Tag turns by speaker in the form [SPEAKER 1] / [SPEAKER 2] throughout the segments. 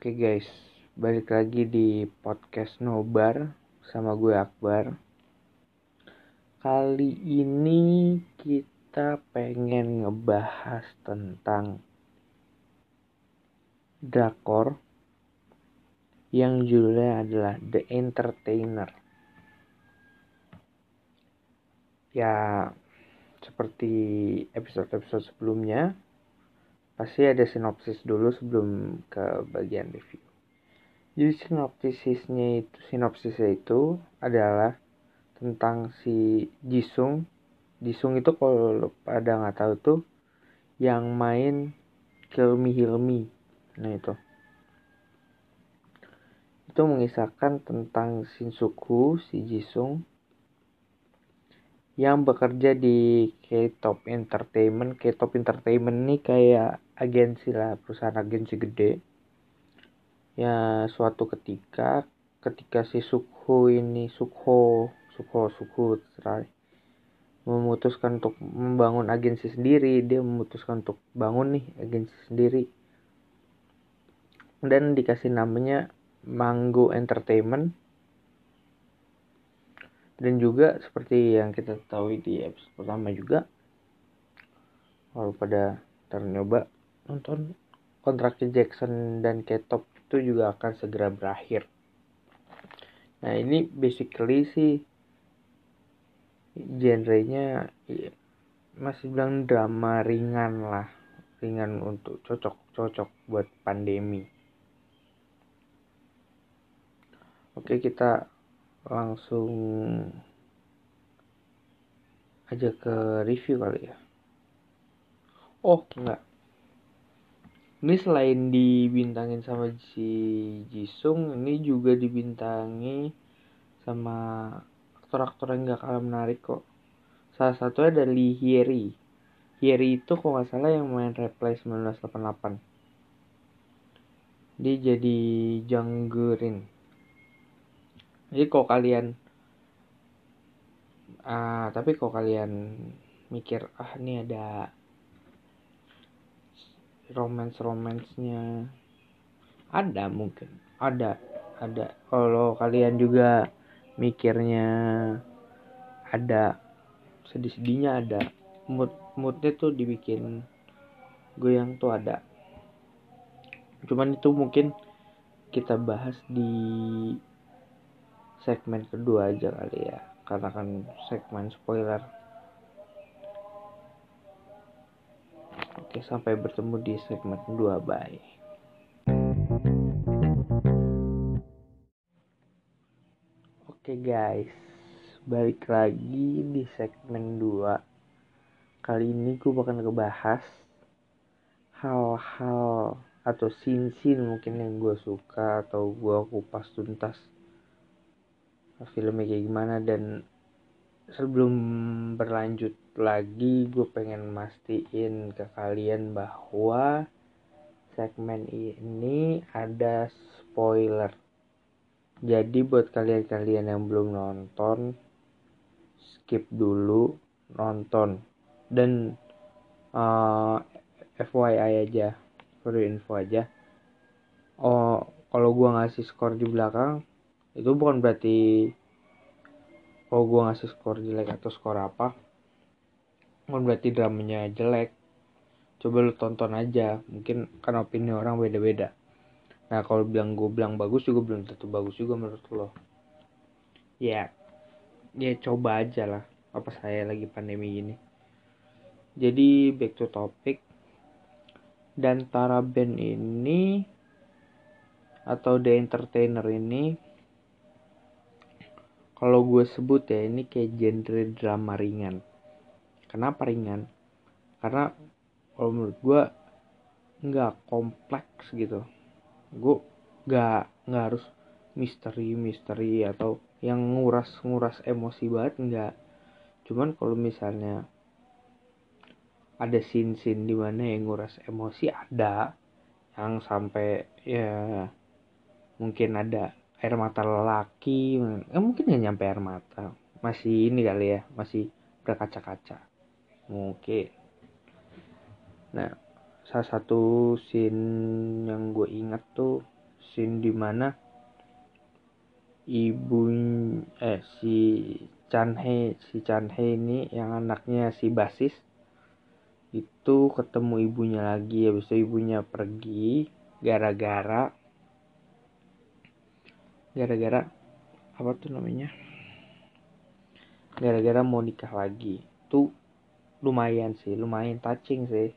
[SPEAKER 1] Oke guys, balik lagi di podcast Nobar sama gue Akbar. Kali ini kita pengen ngebahas tentang drakor yang judulnya adalah The Entertainer. Ya, seperti episode-episode sebelumnya, pasti ada sinopsis dulu sebelum ke bagian review. Jadi sinopsisnya itu sinopsisnya itu adalah tentang si Jisung. Jisung itu kalau pada nggak tahu tuh yang main Heal Me. Nah itu. Itu mengisahkan tentang Shinsuku, si Jisung yang bekerja di K-Top Entertainment. K-Top Entertainment ini kayak agensi lah, perusahaan agensi gede. Ya suatu ketika, ketika si Sukho ini, Sukho, Sukho, Sukho, terserah, memutuskan untuk membangun agensi sendiri, dia memutuskan untuk bangun nih agensi sendiri. Dan dikasih namanya Mango Entertainment dan juga seperti yang kita tahu di episode pertama juga kalau pada ternyoba nonton kontraknya Jackson dan Ketop itu juga akan segera berakhir. Nah ini basically sih genrenya ya, masih bilang drama ringan lah ringan untuk cocok-cocok buat pandemi. Oke kita langsung aja ke review kali ya. Oh. Enggak. Ini selain dibintangin sama si Jisung ini juga dibintangi sama aktor-aktor yang gak kalah menarik kok. Salah satunya ada Lee Hyeri. Hyeri itu kok nggak salah yang main Replay 1988 dia jadi Janggerin jadi kalau kalian uh, tapi kalau kalian mikir ah ini ada romance romansnya ada mungkin ada ada. Kalau kalian juga mikirnya ada sedih-sedihnya ada mood moodnya tuh dibikin goyang tuh ada. Cuman itu mungkin kita bahas di segmen kedua aja kali ya. Karena kan segmen spoiler. Oke sampai bertemu di segmen kedua. Bye. Oke guys. Balik lagi di segmen 2 kali ini gue bakal ngebahas hal-hal atau scene-scene mungkin yang gue suka atau gue kupas tuntas filmnya kayak gimana dan sebelum berlanjut lagi gue pengen mastiin ke kalian bahwa segmen ini ada spoiler. Jadi buat kalian-kalian yang belum nonton skip dulu nonton. Dan uh, eh, FYI aja for info aja. Oh kalau gue ngasih skor di belakang itu bukan berarti oh gue ngasih skor jelek atau skor apa. Bukan berarti dramanya jelek. Coba lu tonton aja. Mungkin kan opini orang beda-beda. Nah kalau bilang gue bilang bagus juga belum tentu bagus juga menurut lo. Ya ya coba aja lah. Apa saya lagi pandemi ini jadi back to topic. Dan Tara Band ini atau The Entertainer ini kalau gue sebut ya ini kayak genre drama ringan. Kenapa ringan? Karena kalau menurut gue nggak kompleks gitu. Gue nggak nggak harus misteri misteri atau yang nguras nguras emosi banget nggak. Cuman kalau misalnya ada scene scene di mana yang nguras emosi ada. Yang sampai ya mungkin ada air mata lelaki eh, mungkin nggak nyampe air mata. Masih ini kali ya masih berkaca-kaca. Mungkin. Nah salah satu scene yang gue ingat tuh scene di mana ibu eh si Chanhe si Chanhe ini yang anaknya si basis itu ketemu ibunya lagi. Habis itu ibunya pergi gara-gara gara-gara apa tuh namanya? Gara-gara mau nikah lagi. Tuh lumayan sih lumayan touching sih.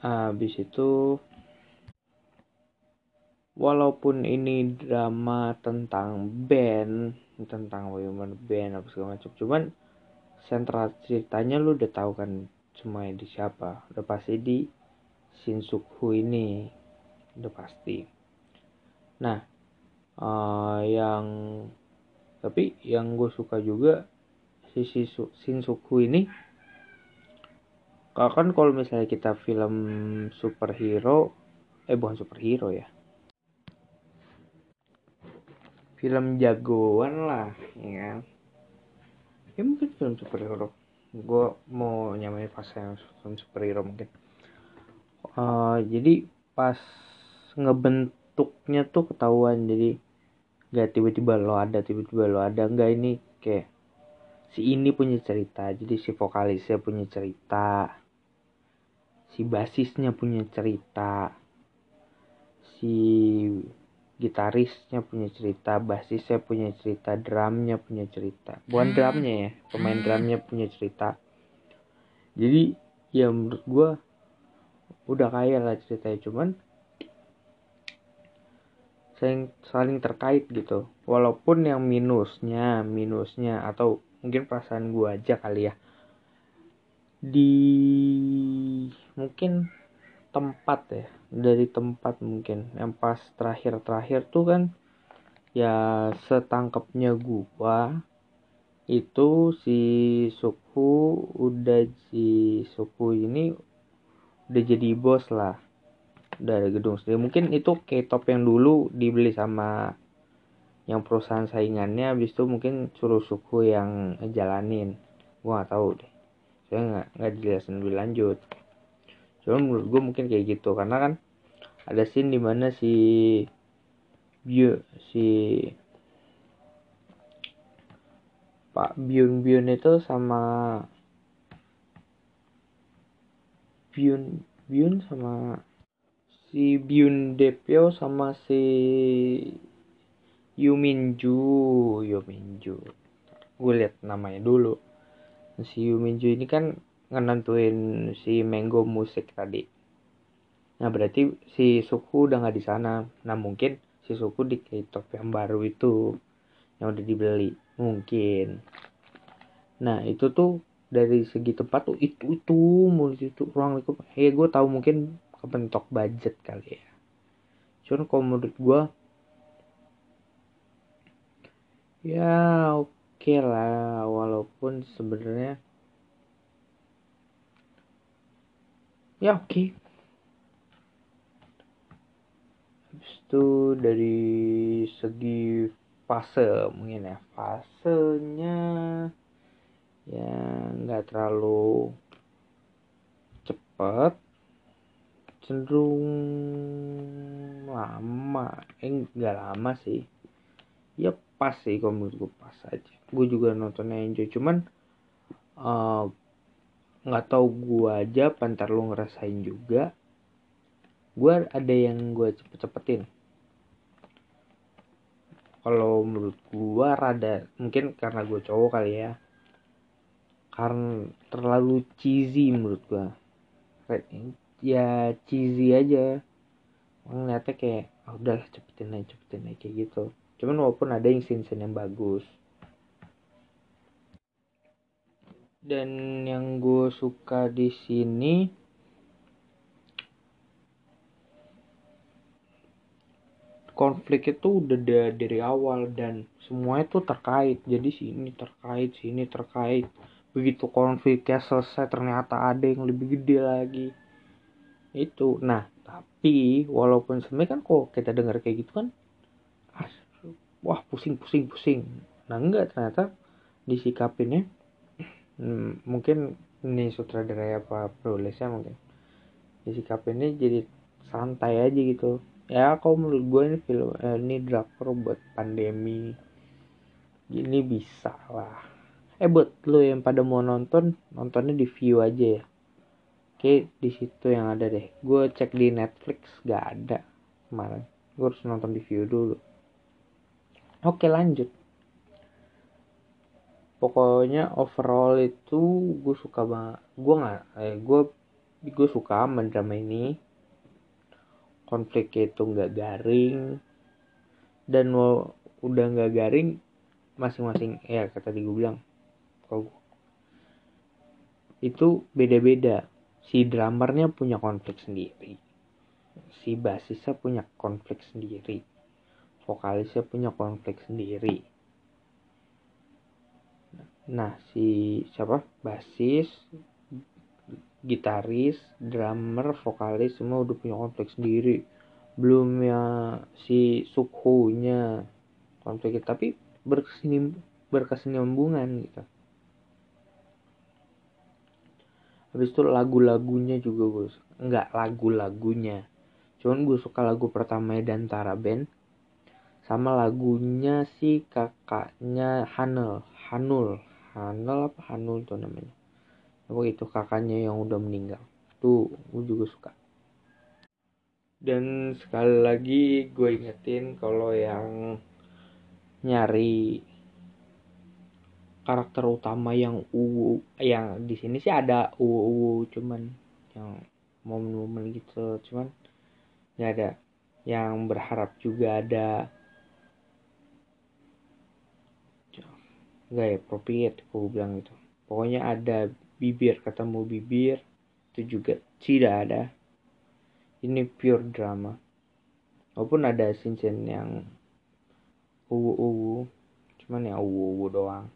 [SPEAKER 1] Habis itu walaupun ini drama tentang band tentang woman band apa segala macam cuman sentral ceritanya lu udah tahu kan semuanya di siapa. Udah pasti di Shin Suk Hu ini udah pasti. Nah uh, yang tapi yang gue suka juga si Shin Suk Hu ini kan kalau misalnya kita film superhero eh bukan superhero ya. Film jagoan lah ya kan? Ya mungkin film superhero. Gue mau nyamain pas yang film superhero mungkin. Uh, jadi pas ngebentuknya tuh ketahuan. Jadi gak tiba-tiba lo ada tiba-tiba lo ada. Enggak ini kayak si ini punya cerita. Jadi si vokalisnya punya cerita. Si basisnya punya cerita. Si gitarisnya punya cerita. Basisnya punya cerita. Drumnya punya cerita. Bukan drumnya ya pemain drumnya punya cerita. Jadi ya menurut gue udah kaya lah ceritanya. Cuman saling saling terkait gitu. Walaupun yang minusnya minusnya atau mungkin perasaan gue aja kali ya. Di mungkin tempat ya. Dari tempat mungkin. Yang pas terakhir-terakhir tuh kan ya setangkapnya gua itu si suku udah si suku ini udah jadi bos lah dari gedung sendiri. Mungkin itu K-top yang dulu dibeli sama yang perusahaan saingannya habis itu mungkin suruh suku yang jalanin gua nggak tahu deh. Saya nggak nggak dijelasin lebih lanjut. Cuma menurut gue mungkin kayak gitu. Karena kan ada scene di mana si Bio si Pak Bion Bion itu sama Bion Bion sama si Byun Depyo sama si Yuminju Yuminju gue lihat namanya dulu. Si Yuminju ini kan ngenentuin si Mango musik tadi. Nah berarti si Suku udah nggak di sana. Nah mungkin si Suku di K-top yang baru itu yang udah dibeli. Mungkin. Nah itu tuh dari segi tempat tuh itu itu mulut itu ruang lingkup. Ya gue tahu mungkin kepentok budget kali ya cuman kalau menurut gue ya oke okay lah walaupun sebenarnya ya oke okay. habis itu dari segi fase mungkin ya fasenya ya nggak terlalu cepat cenderung lama. Eh nggak lama sih. Ya pas sih kalau menurut gue pas aja. Gue juga nontonnya enjoy. Cuman uh, nggak tahu gue aja pantar lu ngerasain juga. Gue ada yang gue cepet-cepetin. Kalau menurut gue rada mungkin karena gue cowok kali ya. Karena terlalu cheesy menurut gue ya cheesy aja. Ngeliatnya kayak oh, udahlah cepetin aja cepetin aja kayak gitu. Cuman walaupun ada yang scene scene yang bagus. Dan yang gue suka di sini konflik itu udah dari awal dan semuanya tuh terkait. Jadi sini terkait sini terkait. Begitu konfliknya selesai ternyata ada yang lebih gede lagi itu. Nah tapi walaupun sebenarnya kan kok kita dengar kayak gitu kan wah pusing pusing pusing. Nah enggak ternyata disikapinnya hmm, mungkin ini sutradara apa penulisnya mungkin disikapinnya jadi santai aja gitu. Ya kalau menurut gue ini film eh, ini drakor buat pandemi. Ini bisa lah. Eh buat lo yang pada mau nonton nontonnya di view aja ya oke di situ yang ada deh. Gue cek di Netflix gak ada kemarin. Gue harus nonton di view dulu. Oke lanjut. Pokoknya overall itu gue suka banget gue nggak eh, gue gue suka drama ini. Konflik itu nggak garing. Dan mau udah nggak garing masing-masing ya kata tadi gue bilang. Kalau itu beda-beda si dramernya punya konflik sendiri. Si basisnya punya konflik sendiri. Vokalisnya punya konflik sendiri. Nah si siapa? Basis gitaris drummer vokalis semua udah punya konflik sendiri. Belum ya si Sukho nya konflik tapi berkesinambungan gitu habis itu lagu-lagunya juga gue nggak lagu-lagunya. Cuman gue suka lagu pertama dan Tara Band sama lagunya si kakaknya Hanul Hanul. Hanul apa Hanul tuh namanya. Apa itu kakaknya yang udah meninggal. Tuh gue juga suka. Dan sekali lagi gue ingetin kalau yang nyari karakter utama yang uwu yang di sini sih ada uwu cuman yang momen-momen gitu cuman nggak ada. Yang berharap juga ada. Nggak ya appropriate aku bilang gitu. Pokoknya ada bibir ketemu bibir itu juga tidak ada. Ini pure drama. Walaupun ada scene yang uwu uwu cuman ya uwu uwu doang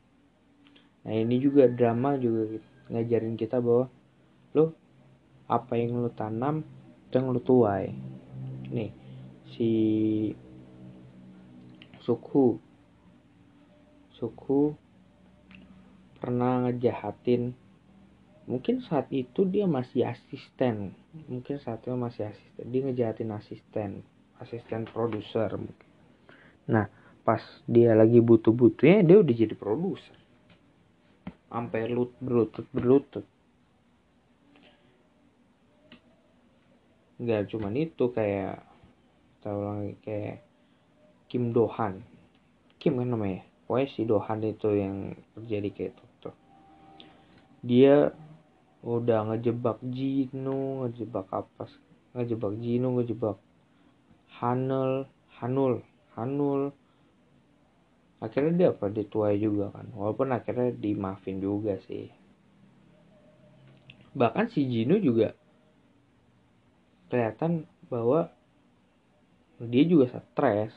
[SPEAKER 1] nah ini juga drama juga ngajarin kita bahwa lo apa yang lo tanam dan lo tuai. Nih si suku suku pernah ngejahatin mungkin saat itu dia masih asisten. Mungkin saat itu masih asisten. Dia ngejahatin asisten asisten produser nah pas dia lagi butuh butuhnya dia udah jadi produser sampai lut berlutut berlutut. Nggak cuman itu kayak tahu lagi kayak Kim Dohan. Kim kan namanya. Pokoknya si Dohan itu yang terjadi kayak itu dia udah ngejebak Jino ngejebak apa ngejebak Jino ngejebak Hanul Hanul Hanul akhirnya dia apa? Dituai juga kan. Walaupun akhirnya dimaafin juga sih. Bahkan si Jino juga kelihatan bahwa dia juga stres.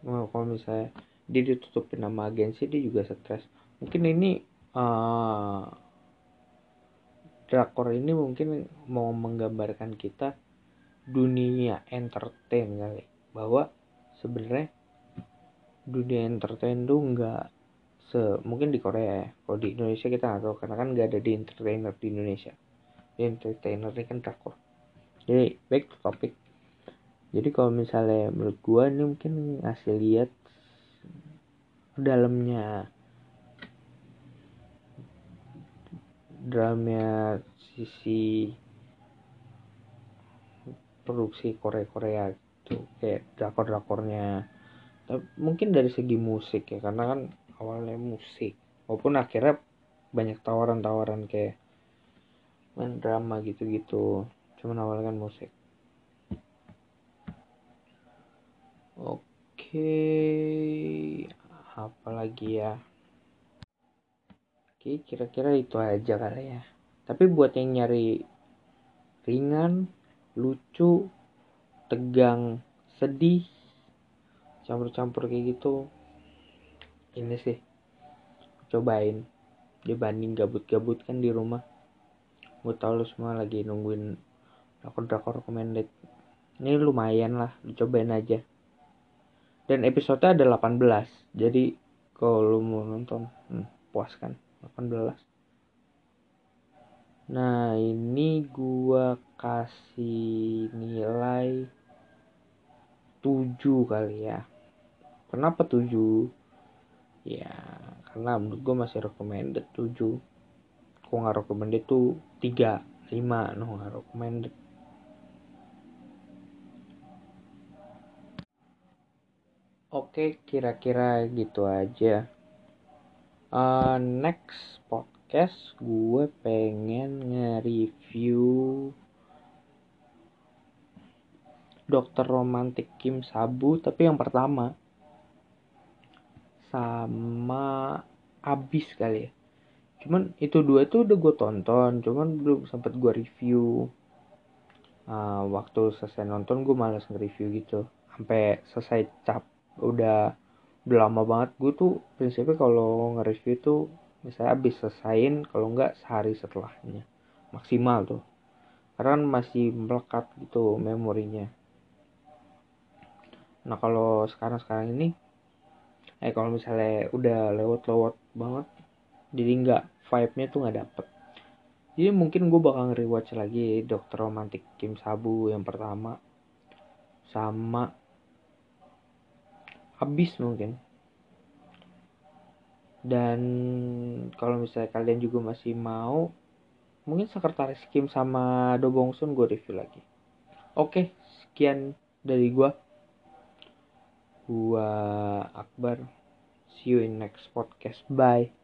[SPEAKER 1] Kalau misalnya dia ditutupin nama agensi dia juga stres. Mungkin ini uh, drakor ini mungkin mau menggambarkan kita dunia entertain kali. Bahwa sebenarnya dunia entertain tuh nggak se mungkin di Korea ya. Kalau di Indonesia kita nggak tahu karena kan nggak ada di entertainer di Indonesia. Di entertainer ini kan drakor jadi back to topic. Jadi kalau misalnya menurut gua ini mungkin ngasih lihat dalamnya drama sisi produksi Korea Korea itu kayak drakor drakornya mungkin dari segi musik ya karena kan awalnya musik. Walaupun akhirnya banyak tawaran-tawaran kayak main drama gitu-gitu. Cuman awalnya kan musik. Oke apalagi ya? Oke, kira-kira itu aja kali ya. Tapi buat yang nyari ringan, lucu, tegang, sedih, campur-campur kayak gitu, ini sih cobain dibanding gabut-gabut kan di rumah. Gue tau lu semua lagi nungguin drakor-drakor recommended. Ini lumayan lah, dicobain aja. Dan episode ada 18, jadi kalau lu mau nonton, hmm, puas kan. 18 Nah, ini gua kasih nilai 7 kali ya. Kenapa 7? Ya, karena menurut gua masih recommended 7. Kok nggak recommended tuh 3, 5, no nggak recommended. Oke, kira-kira gitu aja. Uh, next podcast gue pengen nge-review Dokter Romantik Kim Sabu tapi yang pertama sama Abis kali ya. Cuman itu dua itu udah gue tonton cuman belum sempet gue review. Uh, waktu selesai nonton gue malas nge-review gitu. Sampai selesai cap udah lama banget. Gue tuh prinsipnya kalau nge-review tuh misalnya habis selesaiin kalau enggak sehari setelahnya. Maksimal tuh. Karena kan masih melekat gitu memorinya. Nah kalau sekarang sekarang ini eh kalau misalnya udah lewat-lewat banget jadi nggak vibe-nya tuh nggak dapet. Jadi mungkin gue bakal nge-rewatch lagi Dokter Romantik Kim Sabu yang pertama. Sama habis mungkin. Dan kalau misalnya kalian juga masih mau mungkin sekretaris Kim sama Do Bong gue review lagi. Oke sekian dari gue gue Akbar. See you in next podcast. Bye